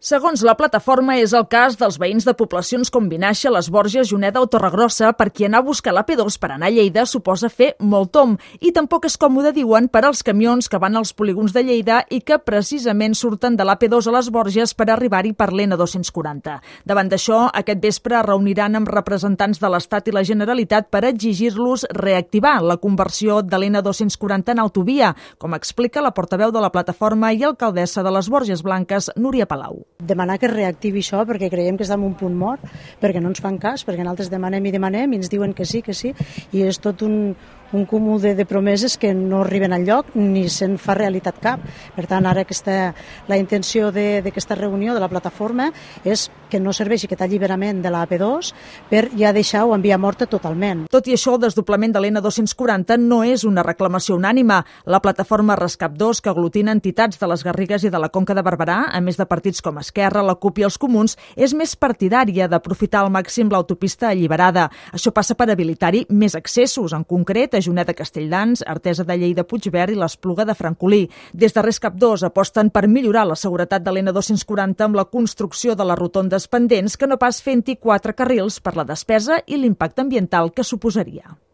Segons la plataforma, és el cas dels veïns de poblacions com Vinaixa, Les Borges, Juneda o Torregrossa, per qui anar a buscar l'AP2 per anar a Lleida suposa fer molt tom. I tampoc és còmode, diuen, per als camions que van als polígons de Lleida i que precisament surten de l'AP2 a Les Borges per arribar-hi per l'N240. Davant d'això, aquest vespre reuniran amb representants de l'Estat i la Generalitat per exigir-los reactivar la conversió de l'N240 en autovia, com explica la portaveu de la plataforma i alcaldessa de les Borges Blanques, Núria Palau demanar que es reactivi això perquè creiem que està en un punt mort, perquè no ens fan cas, perquè nosaltres demanem i demanem i ens diuen que sí, que sí, i és tot un, un cúmul de, de promeses que no arriben al lloc ni se'n fa realitat cap. Per tant, ara aquesta, la intenció d'aquesta reunió de la plataforma és que no serveixi aquest alliberament de la AP2 per ja deixar-ho en via morta totalment. Tot i això, el desdoblament de l'N240 no és una reclamació unànima. La plataforma Rescap 2, que aglutina entitats de les Garrigues i de la Conca de Barberà, a més de partits com Esquerra, la CUP i els Comuns, és més partidària d'aprofitar al màxim l'autopista alliberada. Això passa per habilitar-hi més accessos, en concret a Juneda Castelldans, Artesa de Lleida Puigverd i l'Espluga de Francolí. Des de Rescap 2 aposten per millorar la seguretat de l'N240 amb la construcció de les rotondes pendents que no pas fent-hi quatre carrils per la despesa i l'impacte ambiental que suposaria.